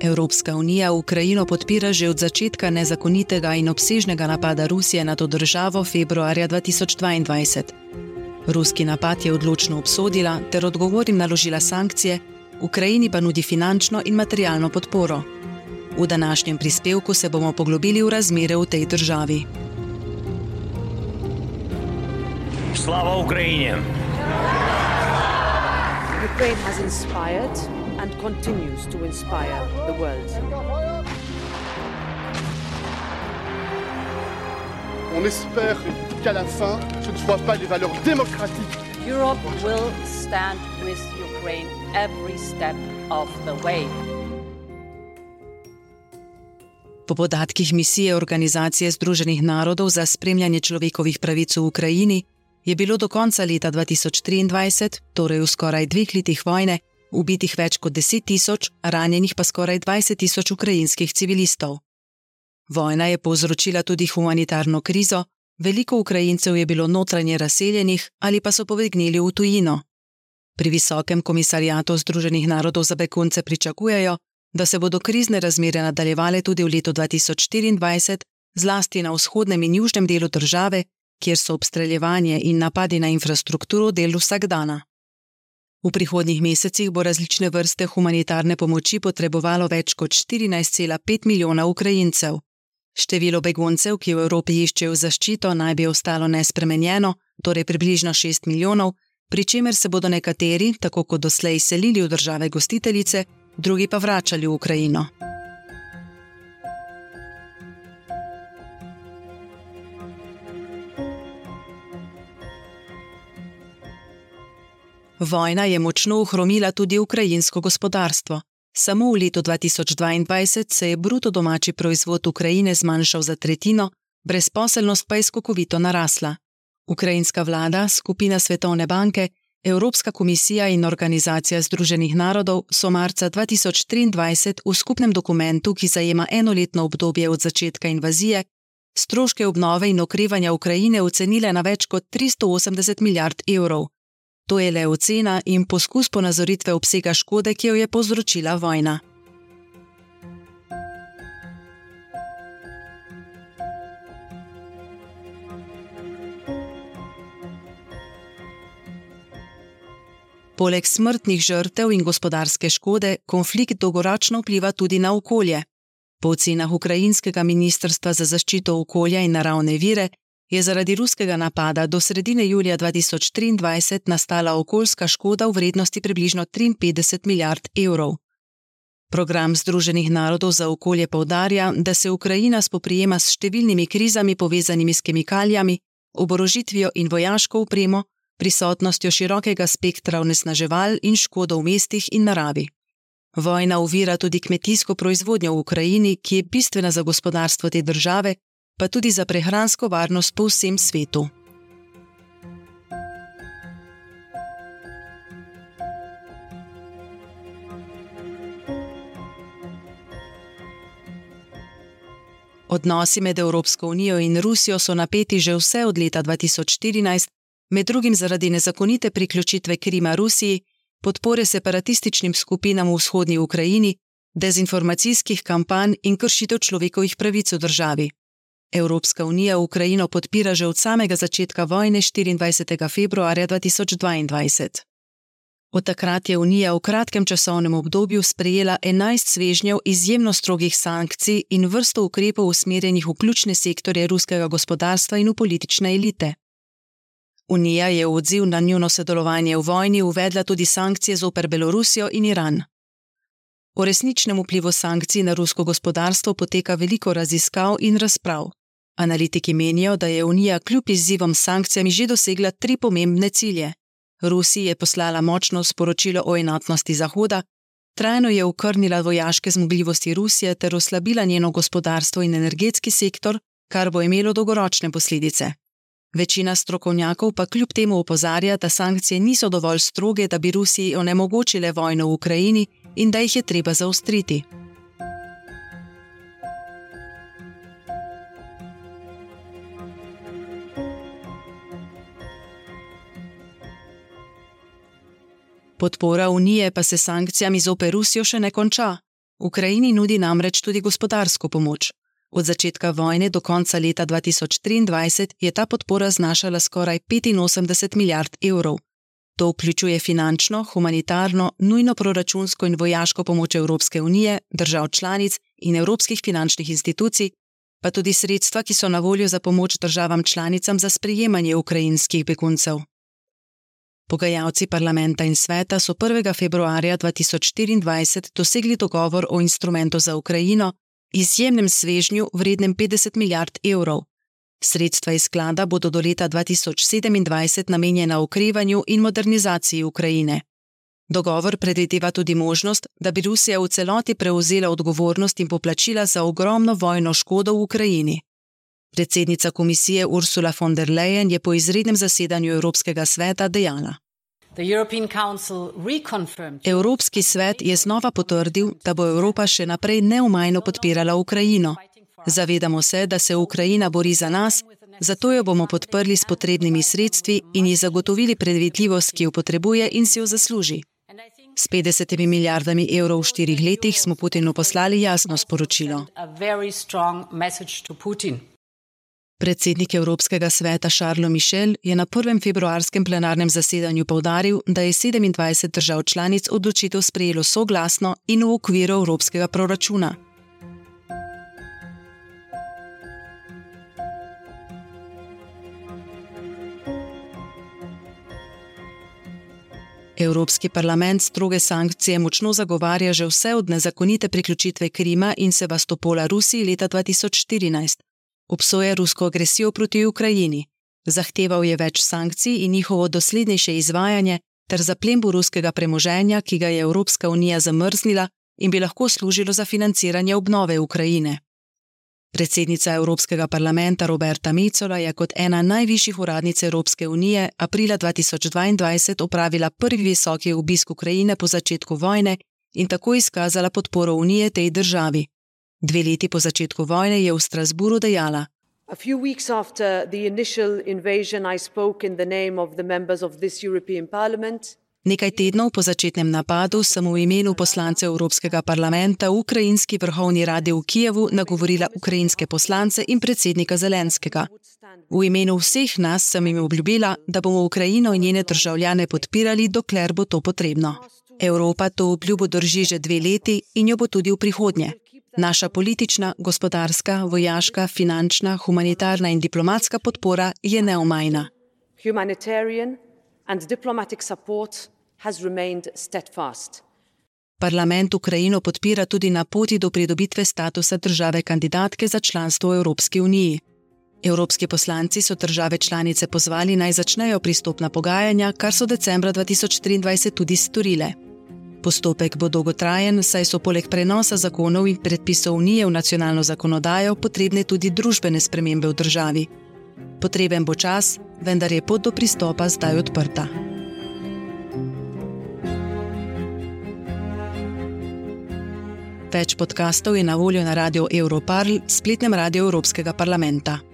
Evropska unija Ukrajino podpira že od začetka nezakonitega in obsežnega napada Rusije na to državo februarja 2022. Ruski napad je odločno obsodila ter odgovorim naložila sankcije, Ukrajini pa nudi finančno in materialno podporo. V današnjem prispevku se bomo poglobili v razmere v tej državi. Slava Ukrajini! Ukraine has inspired and continues to inspire the world. On espère qu'à la fin, ce ne soient pas les valeurs démocratiques. Europe will stand with Ukraine every step of the way. Po podatkih misije Organizacije Združenih narodov za spremljanje človekovih pravic v Ukrajini je bilo do konca leta 2023, torej v skoraj dveh letih vojne, ubitih več kot 10 tisoč, ranjenih pa skoraj 20 tisoč ukrajinskih civilistov. Vojna je povzročila tudi humanitarno krizo, veliko Ukrajincev je bilo notranje razseljenih ali pa so povegnili v tujino. Pri visokem komisarijatu Združenih narodov za begunce pričakujejo, da se bodo krizne razmere nadaljevale tudi v letu 2024, zlasti na vzhodnem in južnem delu države, kjer so obstreljevanje in napadi na infrastrukturo del vsakdana. V prihodnjih mesecih bo različne vrste humanitarne pomoči potrebovalo več kot 14,5 milijona Ukrajincev. Število beguncev, ki v Evropi iščejo zaščito, naj bi ostalo nespremenjeno, torej približno 6 milijonov, pri čemer se bodo nekateri, tako kot doslej, selili v države gostiteljice, drugi pa vračali v Ukrajino. Vojna je močno ohromila tudi ukrajinsko gospodarstvo. Samo v letu 2022 se je bruto domači proizvod Ukrajine zmanjšal za tretjino, brezposelnost pa je skokovito narasla. Ukrajinska vlada, skupina Svetovne banke, Evropska komisija in Organizacija Združenih narodov so marca 2023 v skupnem dokumentu, ki zajema enoletno obdobje od začetka invazije, stroške obnove in okrevanja Ukrajine ocenile na več kot 380 milijard evrov. To je le ocena in poskus ponazoritve obsega škode, ki jo je povzročila vojna. Poleg smrtnih žrtev in gospodarske škode, konflikt dolgoročno vpliva tudi na okolje. Po ocenah ukrajinskega ministrstva za zaščito okolja in naravne vire je zaradi ruskega napada do sredine julija 2023 nastala okoljska škoda v vrednosti približno 53 milijard evrov. Program Združenih narodov za okolje povdarja, da se Ukrajina spoprijema s številnimi krizami povezanimi s kemikalijami, oborožitvijo in vojaško upremo, prisotnostjo širokega spektra onesnaževal in škodo v mestih in naravi. Vojna uvira tudi kmetijsko proizvodnjo v Ukrajini, ki je bistvena za gospodarstvo te države pa tudi za prehransko varnost po vsem svetu. Odnosi med Evropsko unijo in Rusijo so napeti že vse od leta 2014, med drugim zaradi nezakonite priključitve Krima Rusiji, podpore separatističnim skupinam v vzhodnji Ukrajini, dezinformacijskih kampanj in kršitev človekovih pravic v državi. Evropska unija Ukrajino podpira že od samega začetka vojne 24. februarja 2022. Od takrat je Unija v kratkem časovnem obdobju sprejela 11 svežnjev izjemno strogih sankcij in vrsto ukrepov usmerjenih v ključne sektorje ruskega gospodarstva in v politične elite. Unija je v odziv na njuno sodelovanje v vojni uvedla tudi sankcije zoper Belorusijo in Iran. O resničnem vplivu sankcij na rusko gospodarstvo poteka veliko raziskav in razprav. Analitiki menijo, da je Unija kljub izzivom s sankcijami že dosegla tri pomembne cilje. Rusiji je poslala močno sporočilo o enotnosti Zahoda, trajno je ukrnila vojaške zmogljivosti Rusije ter oslabila njeno gospodarstvo in energetski sektor, kar bo imelo dolgoročne posledice. Večina strokovnjakov pa kljub temu opozarja, da sankcije niso dovolj stroge, da bi Rusiji onemogočile vojno v Ukrajini in da jih je treba zaostriti. Podpora Unije pa se sankcijami zoper Rusijo še ne konča. Ukrajini nudi namreč tudi gospodarsko pomoč. Od začetka vojne do konca leta 2023 je ta podpora znašala skoraj 85 milijard evrov. To vključuje finančno, humanitarno, nujno proračunsko in vojaško pomoč Evropske unije, držav članic in evropskih finančnih institucij, pa tudi sredstva, ki so na voljo za pomoč državam članicam za sprejemanje ukrajinskih beguncev. Pogajalci parlamenta in sveta so 1. februarja 2024 dosegli dogovor o instrumentu za Ukrajino, izjemnem svežnju vrednem 50 milijard evrov. Sredstva iz sklada bodo do leta 2027 namenjena okrevanju in modernizaciji Ukrajine. Dogovor predvideva tudi možnost, da bi Rusija v celoti prevzela odgovornost in poplačila za ogromno vojno škodo v Ukrajini. Predsednica komisije Ursula von der Leyen je po izrednem zasedanju Evropskega sveta dejala: Evropski svet je znova potrdil, da bo Evropa še naprej neumajno podpirala Ukrajino. Zavedamo se, da se Ukrajina bori za nas, zato jo bomo podprli s potrebnimi sredstvi in ji zagotovili predvidljivost, ki jo potrebuje in si jo zasluži. S 50 milijardami evrov v štirih letih smo Putinu poslali jasno sporočilo. Predsednik Evropskega sveta Charles Michel je na prvem februarskem plenarnem zasedanju povdaril, da je 27 držav članic odločitev sprejelo soglasno in v okviru evropskega proračuna. Evropski parlament stroge sankcije močno zagovarja že vse od nezakonite priključitve Krima in Sevastopola Rusiji leta 2014. Obsoja rusko agresijo proti Ukrajini, zahteval je več sankcij in njihovo doslednejše izvajanje ter zaplembo ruskega premoženja, ki ga je Evropska unija zamrznila in bi lahko služilo za financiranje obnove Ukrajine. Predsednica Evropskega parlamenta Roberta Mecola je kot ena najvišjih uradnic Evropske unije aprila 2022 opravila prvi visoki obisk Ukrajine po začetku vojne in tako izkazala podporo unije tej državi. Dve leti po začetku vojne je v Strasburu dejala: A few weeks after the initial invasion, I spoke in the name of the members of this European Parliament. Nekaj tednov po začetnem napadu sem v imenu poslancev Evropskega parlamenta v Ukrajinski vrhovni radi v Kijevu nagovorila ukrajinske poslance in predsednika Zelenskega. V imenu vseh nas sem jim obljubila, da bomo Ukrajino in njene državljane podpirali, dokler bo to potrebno. Evropa to obljubo drži že dve leti in jo bo tudi v prihodnje. Naša politična, gospodarska, vojaška, finančna, humanitarna in diplomatska podpora je neomajna. Parlament Ukrajino podpira tudi na poti do pridobitve statusa države kandidatke za članstvo v Evropski uniji. Evropski poslanci so države članice pozvali naj začnejo pristopna pogajanja, kar so decembra 2023 tudi storile. Postopek bo dolgotrajen, saj so poleg prenosa zakonov in predpisov unije v nacionalno zakonodajo potrebne tudi družbene spremembe v državi. Potreben bo čas, vendar je pot do pristopa zdaj odprta. Več podkastov je na voljo na radiju Europarl, spletnem radiju Evropskega parlamenta.